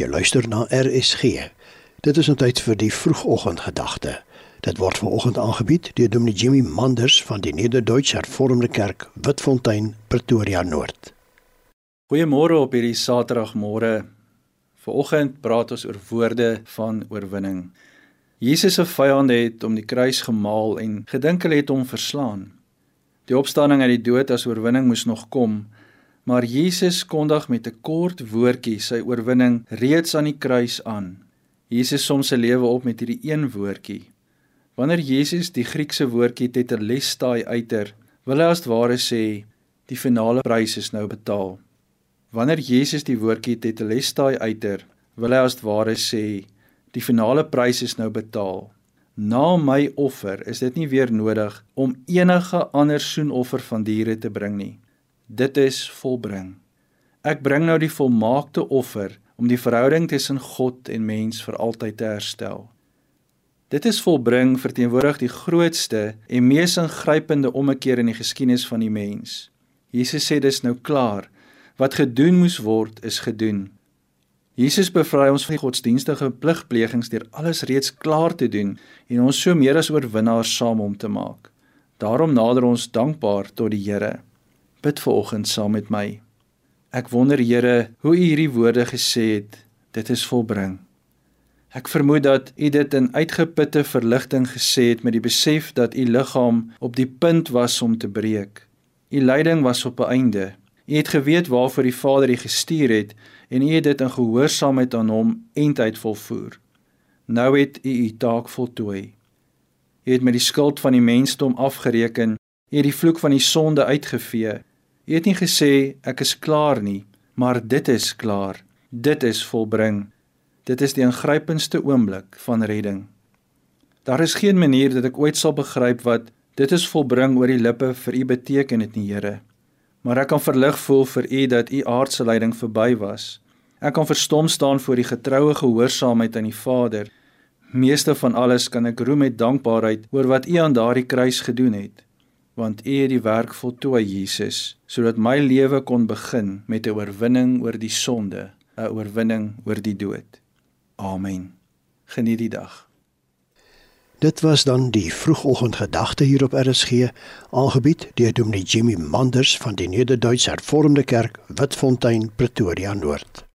Jy luister na RSG. Dit is 'n tyd vir die vroegoggendgedagte. Dit word vanoggend aangebied deur Dominee Jimmy Manders van die Nederduits Hervormde Kerk, Witfontein, Pretoria Noord. Goeiemôre op hierdie Saterdagmôre. Vanoggend praat ons oor woorde van oorwinning. Jesus se vyande het om die kruis gemaal en gedink hulle het hom verslaan. Die opstanding uit die dood as oorwinning moes nog kom, Maar Jesus kondig met 'n kort woordjie sy oorwinning reeds aan die kruis aan. Jesus som sy lewe op met hierdie een woordjie. Wanneer Jesus die Griekse woordjie tetelestai uiter, wil hy as ware sê die finale prys is nou betaal. Wanneer Jesus die woordjie tetelestai uiter, wil hy as ware sê die finale prys is nou betaal. Na my offer is dit nie weer nodig om enige ander soenoffer van diere te bring nie dit is volbring. Ek bring nou die volmaakte offer om die verhouding tussen God en mens vir altyd te herstel. Dit is volbring verteenwoordig die grootste en mees ingrypende ommekeer in die geskiedenis van die mens. Jesus sê dis nou klaar. Wat gedoen moes word, is gedoen. Jesus bevry ons van die godsdienstige pligplegings deur alles reeds klaar te doen en ons so meer as oorwinnaars saam om te maak. Daarom nader ons dankbaar tot die Here. Bid ver oggend saam met my. Ek wonder Here, hoe U hierdie woorde gesê het, dit is volbring. Ek vermoed dat U dit in uitgeputte verligting gesê het met die besef dat U liggaam op die punt was om te breek. U lyding was op 'n einde. U het geweet waarvoor die Vader U gestuur het en U het dit in gehoorsaamheid aan Hom eintyd volvoer. Nou het U U taak voltooi. U het met die skuld van die mensdom afgereken. U het die vloek van die sonde uitgevee Jy het nie gesê ek is klaar nie, maar dit is klaar. Dit is volbring. Dit is die ingrypendste oomblik van redding. Daar is geen manier dat ek ooit sal begryp wat dit is volbring oor die lippe vir u beteken dit nie, Here. Maar ek kan verlig voel vir u dat u aardse lyding verby was. Ek kan verstom staan voor die getroue gehoorsaamheid aan die Vader. Meeste van alles kan ek roem met dankbaarheid oor wat u aan daardie kruis gedoen het want U het die werk voltooi Jesus sodat my lewe kon begin met 'n oorwinning oor die sonde, 'n oorwinning oor die dood. Amen. Geniet die dag. Dit was dan die vroegoggendgedagte hier op RSG, aangebied deur Dominee Jimmy Manders van die Nederduits Hervormde Kerk, Witfontein, Pretoria Noord.